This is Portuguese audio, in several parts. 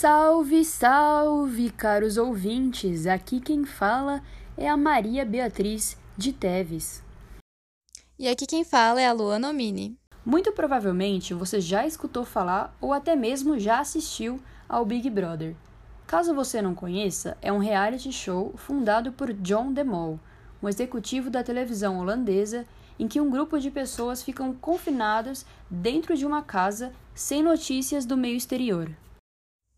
Salve, salve, caros ouvintes! Aqui quem fala é a Maria Beatriz de Teves. E aqui quem fala é a Luana Omini. Muito provavelmente você já escutou falar ou até mesmo já assistiu ao Big Brother. Caso você não conheça, é um reality show fundado por John DeMol, um executivo da televisão holandesa, em que um grupo de pessoas ficam confinadas dentro de uma casa sem notícias do meio exterior.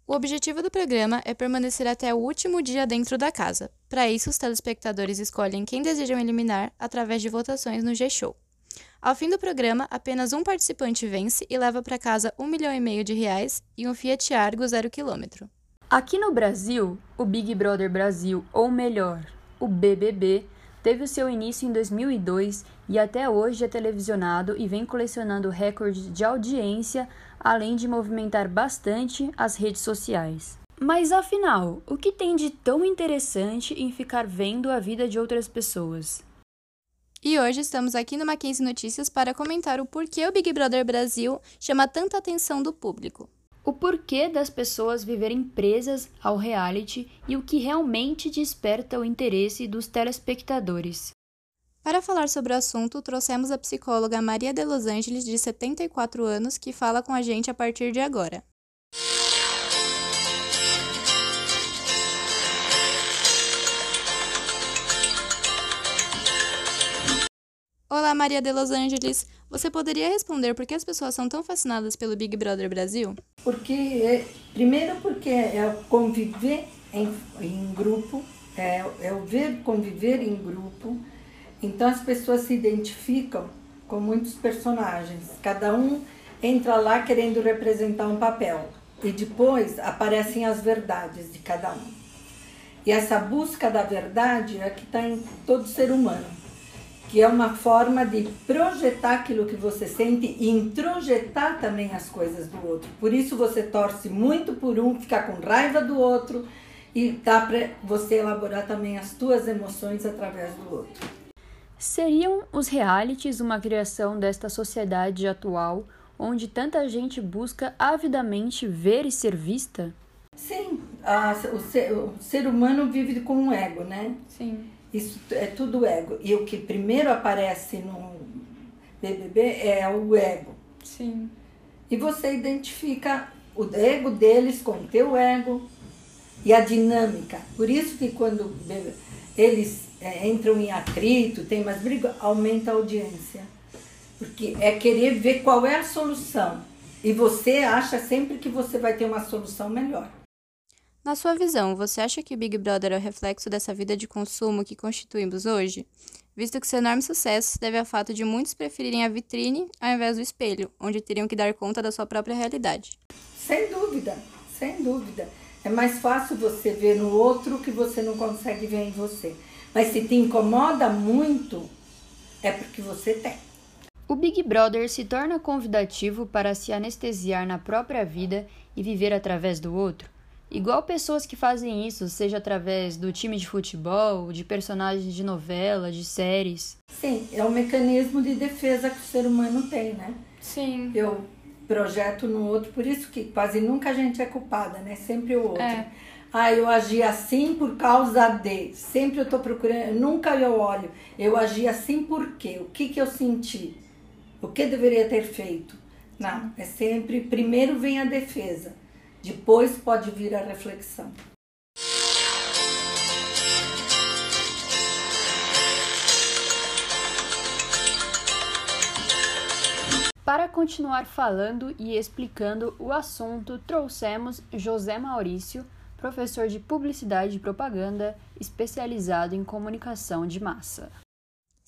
O objetivo do programa é permanecer até o último dia dentro da casa. Para isso, os telespectadores escolhem quem desejam eliminar através de votações no G-Show. Ao fim do programa, apenas um participante vence e leva para casa um milhão e meio de reais e um Fiat Argo zero quilômetro. Aqui no Brasil, o Big Brother Brasil, ou melhor, o BBB, teve o seu início em 2002 e até hoje é televisionado e vem colecionando recorde de audiência, além de movimentar bastante as redes sociais. Mas afinal, o que tem de tão interessante em ficar vendo a vida de outras pessoas? E hoje estamos aqui no Mackenzie Notícias para comentar o porquê o Big Brother Brasil chama tanta atenção do público. O porquê das pessoas viverem presas ao reality e o que realmente desperta o interesse dos telespectadores. Para falar sobre o assunto, trouxemos a psicóloga Maria de Los Angeles, de 74 anos, que fala com a gente a partir de agora. Olá, Maria de Los Angeles. Você poderia responder por que as pessoas são tão fascinadas pelo Big Brother Brasil? Porque, primeiro, porque é conviver em, em grupo, é, é o ver conviver em grupo. Então, as pessoas se identificam com muitos personagens. Cada um entra lá querendo representar um papel. E depois aparecem as verdades de cada um. E essa busca da verdade é que está em todo ser humano que é uma forma de projetar aquilo que você sente e introjetar também as coisas do outro. Por isso você torce muito por um, fica com raiva do outro e dá para você elaborar também as tuas emoções através do outro. Seriam os realities uma criação desta sociedade atual onde tanta gente busca avidamente ver e ser vista? Sim, a, o, ser, o ser humano vive com um ego, né? Sim. Isso é tudo ego. E o que primeiro aparece no BBB é o ego. Sim. E você identifica o ego deles com o teu ego e a dinâmica. Por isso que quando eles é, entram em atrito, tem mais briga, aumenta a audiência. Porque é querer ver qual é a solução. E você acha sempre que você vai ter uma solução melhor. Na sua visão, você acha que o Big Brother é o reflexo dessa vida de consumo que constituímos hoje? Visto que seu enorme sucesso se deve ao fato de muitos preferirem a vitrine ao invés do espelho, onde teriam que dar conta da sua própria realidade. Sem dúvida, sem dúvida. É mais fácil você ver no outro que você não consegue ver em você. Mas se te incomoda muito, é porque você tem. O Big Brother se torna convidativo para se anestesiar na própria vida e viver através do outro. Igual pessoas que fazem isso, seja através do time de futebol, de personagens de novela, de séries. Sim, é um mecanismo de defesa que o ser humano tem, né? Sim. Eu projeto no outro, por isso que quase nunca a gente é culpada, né? Sempre o outro. É. Ah, eu agi assim por causa de. Sempre eu tô procurando, nunca eu olho. Eu agi assim por quê? O que que eu senti? O que deveria ter feito? Não, é sempre, primeiro vem a defesa. Depois pode vir a reflexão. Para continuar falando e explicando o assunto, trouxemos José Maurício, professor de Publicidade e Propaganda, especializado em comunicação de massa.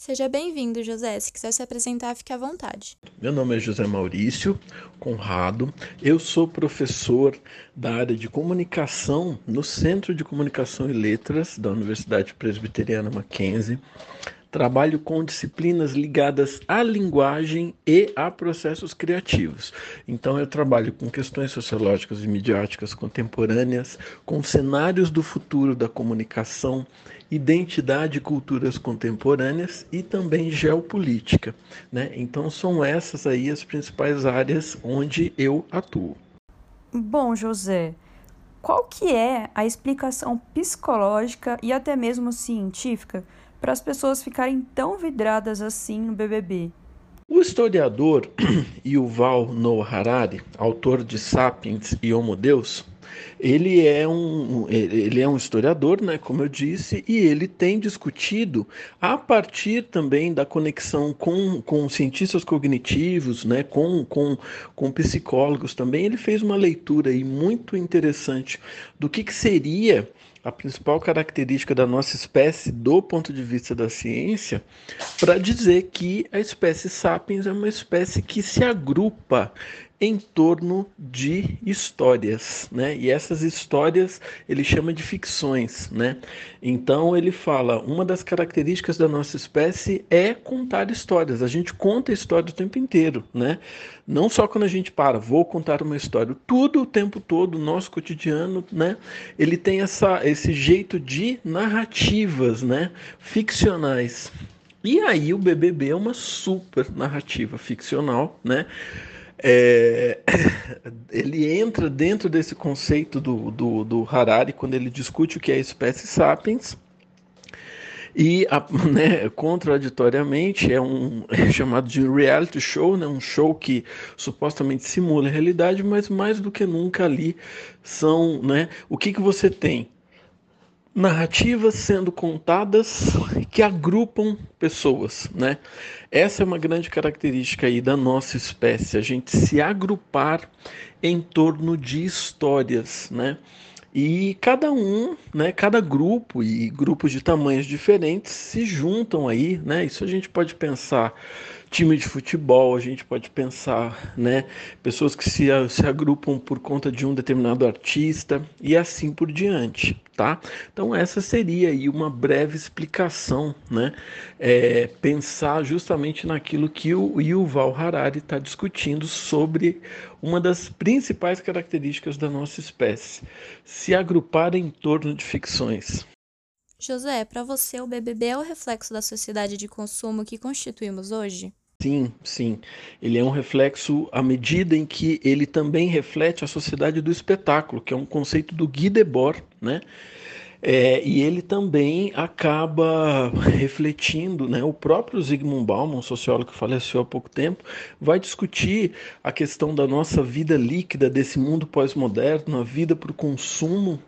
Seja bem-vindo, José. Se quiser se apresentar, fique à vontade. Meu nome é José Maurício Conrado. Eu sou professor da área de comunicação no Centro de Comunicação e Letras da Universidade Presbiteriana Mackenzie. Trabalho com disciplinas ligadas à linguagem e a processos criativos. Então, eu trabalho com questões sociológicas e midiáticas contemporâneas, com cenários do futuro da comunicação identidade e culturas contemporâneas e também geopolítica. Né? Então são essas aí as principais áreas onde eu atuo. Bom, José, qual que é a explicação psicológica e até mesmo científica para as pessoas ficarem tão vidradas assim no BBB? O historiador Yuval Noah Harari, autor de Sapiens e Homo Deus, ele é um, ele é um historiador, né, como eu disse, e ele tem discutido a partir também da conexão com, com cientistas cognitivos, né, com, com, com psicólogos também. Ele fez uma leitura aí muito interessante do que, que seria a principal característica da nossa espécie do ponto de vista da ciência para dizer que a espécie sapiens é uma espécie que se agrupa em torno de histórias, né? E essas histórias ele chama de ficções, né? Então ele fala, uma das características da nossa espécie é contar histórias. A gente conta história o tempo inteiro, né? Não só quando a gente para, vou contar uma história, tudo o tempo todo, nosso cotidiano, né? Ele tem essa esse jeito de narrativas, né? Ficcionais. E aí o BBB é uma super narrativa ficcional, né? É, ele entra dentro desse conceito do, do, do, Harari quando ele discute o que é a espécie sapiens. E, a, né, contraditoriamente, é um é chamado de reality show, né, um show que supostamente simula a realidade, mas mais do que nunca ali são. Né, o que, que você tem? Narrativas sendo contadas que agrupam pessoas, né? Essa é uma grande característica aí da nossa espécie, a gente se agrupar em torno de histórias, né? E cada um, né, cada grupo e grupos de tamanhos diferentes se juntam aí, né? Isso a gente pode pensar time de futebol, a gente pode pensar, né, pessoas que se, se agrupam por conta de um determinado artista e assim por diante, tá? Então essa seria aí uma breve explicação, né, é, pensar justamente naquilo que o Yuval Harari está discutindo sobre uma das principais características da nossa espécie, se agrupar em torno de ficções. José, para você o BBB é o reflexo da sociedade de consumo que constituímos hoje? Sim, sim. Ele é um reflexo à medida em que ele também reflete a sociedade do espetáculo, que é um conceito do Guy Debord, né? É, e ele também acaba refletindo, né? O próprio Zygmunt Bauman, um sociólogo que faleceu há pouco tempo, vai discutir a questão da nossa vida líquida, desse mundo pós-moderno, a vida para o consumo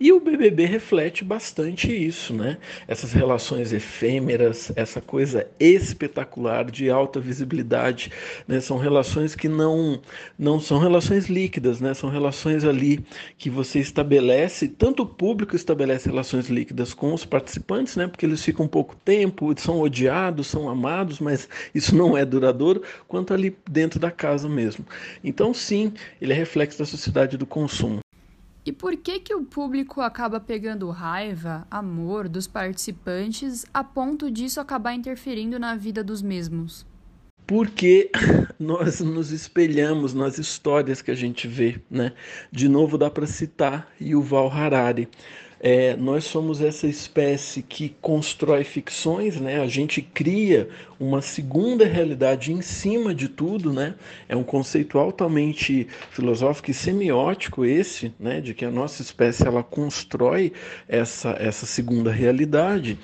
e o BBB reflete bastante isso, né? Essas relações efêmeras, essa coisa espetacular de alta visibilidade, né? São relações que não não são relações líquidas, né? São relações ali que você estabelece, tanto o público estabelece relações líquidas com os participantes, né? Porque eles ficam pouco tempo, são odiados, são amados, mas isso não é duradouro, quanto ali dentro da casa mesmo. Então, sim, ele é reflexo da sociedade do consumo. E por que que o público acaba pegando raiva, amor dos participantes a ponto disso acabar interferindo na vida dos mesmos? Porque nós nos espelhamos nas histórias que a gente vê, né? De novo dá para citar Yuval Harari. É, nós somos essa espécie que constrói ficções, né? A gente cria uma segunda realidade em cima de tudo, né? É um conceito altamente filosófico e semiótico esse, né? De que a nossa espécie ela constrói essa essa segunda realidade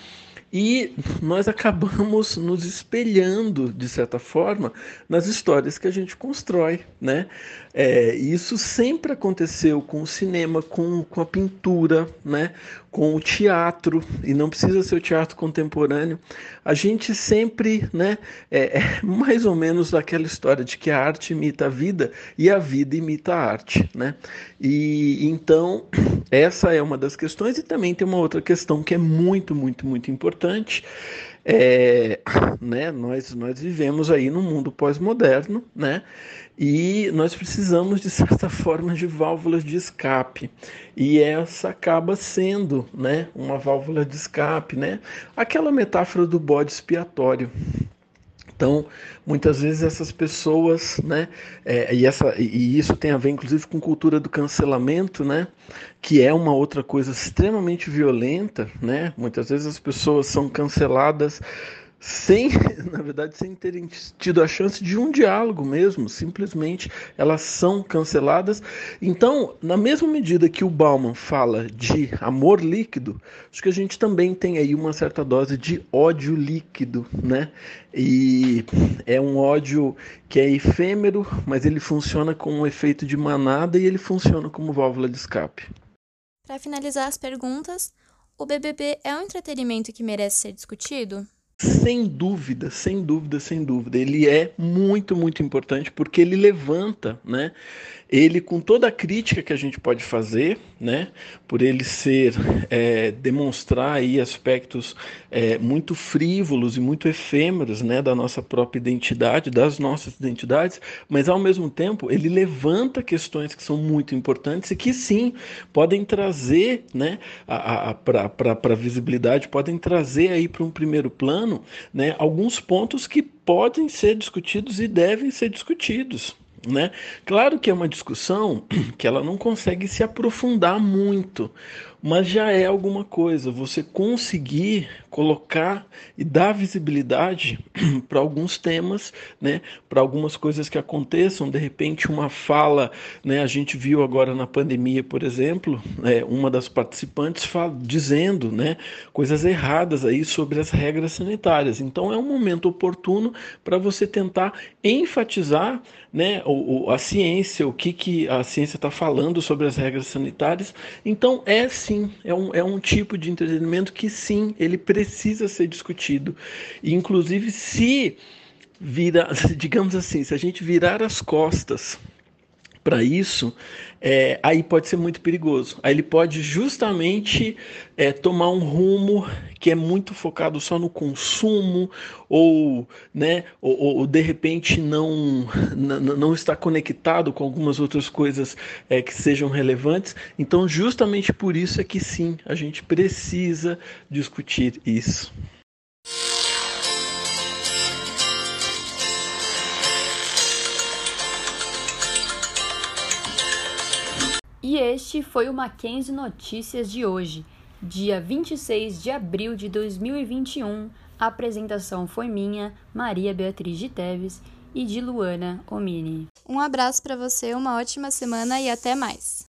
e nós acabamos nos espelhando, de certa forma, nas histórias que a gente constrói. Né? É, isso sempre aconteceu com o cinema, com, com a pintura, né? Com o teatro, e não precisa ser o teatro contemporâneo. A gente sempre, né, é, é mais ou menos aquela história de que a arte imita a vida e a vida imita a arte. Né? E então, essa é uma das questões, e também tem uma outra questão que é muito, muito, muito importante. É, né, nós, nós vivemos aí num mundo pós-moderno, né? E nós precisamos, de certa forma, de válvulas de escape. E essa acaba sendo né, uma válvula de escape, né? aquela metáfora do bode expiatório. Então, muitas vezes essas pessoas, né, é, e, essa, e isso tem a ver inclusive com cultura do cancelamento, né, que é uma outra coisa extremamente violenta, né, muitas vezes as pessoas são canceladas sem, na verdade, sem terem tido a chance de um diálogo mesmo, simplesmente elas são canceladas. Então, na mesma medida que o Bauman fala de amor líquido, acho que a gente também tem aí uma certa dose de ódio líquido, né? E é um ódio que é efêmero, mas ele funciona com um efeito de manada e ele funciona como válvula de escape. Para finalizar as perguntas, o BBB é um entretenimento que merece ser discutido? Sem dúvida, sem dúvida, sem dúvida. Ele é muito, muito importante porque ele levanta, né? Ele, com toda a crítica que a gente pode fazer, né? Por ele ser, é, demonstrar aí aspectos é, muito frívolos e muito efêmeros, né? Da nossa própria identidade, das nossas identidades, mas ao mesmo tempo ele levanta questões que são muito importantes e que sim podem trazer, né? Para a visibilidade, podem trazer aí para um primeiro plano ano, né, alguns pontos que podem ser discutidos e devem ser discutidos. Né? Claro que é uma discussão que ela não consegue se aprofundar muito, mas já é alguma coisa. Você conseguir colocar e dar visibilidade para alguns temas, né, para algumas coisas que aconteçam, de repente uma fala, né, a gente viu agora na pandemia, por exemplo, é, uma das participantes fala, dizendo, né, coisas erradas aí sobre as regras sanitárias. Então é um momento oportuno para você tentar enfatizar, né, o, a ciência, o que, que a ciência está falando sobre as regras sanitárias. Então é sim, é um, é um tipo de entretenimento que sim, ele precisa ser discutido. E, inclusive, se vira, digamos assim, se a gente virar as costas para isso, é, aí pode ser muito perigoso. Aí ele pode justamente é, tomar um rumo que é muito focado só no consumo, ou, né, ou, ou de repente não, não está conectado com algumas outras coisas é, que sejam relevantes. Então, justamente por isso é que sim, a gente precisa discutir isso. E este foi o Mackenzie Notícias de hoje, dia 26 de abril de 2021. A apresentação foi minha, Maria Beatriz de Teves e de Luana Omini. Um abraço para você, uma ótima semana e até mais.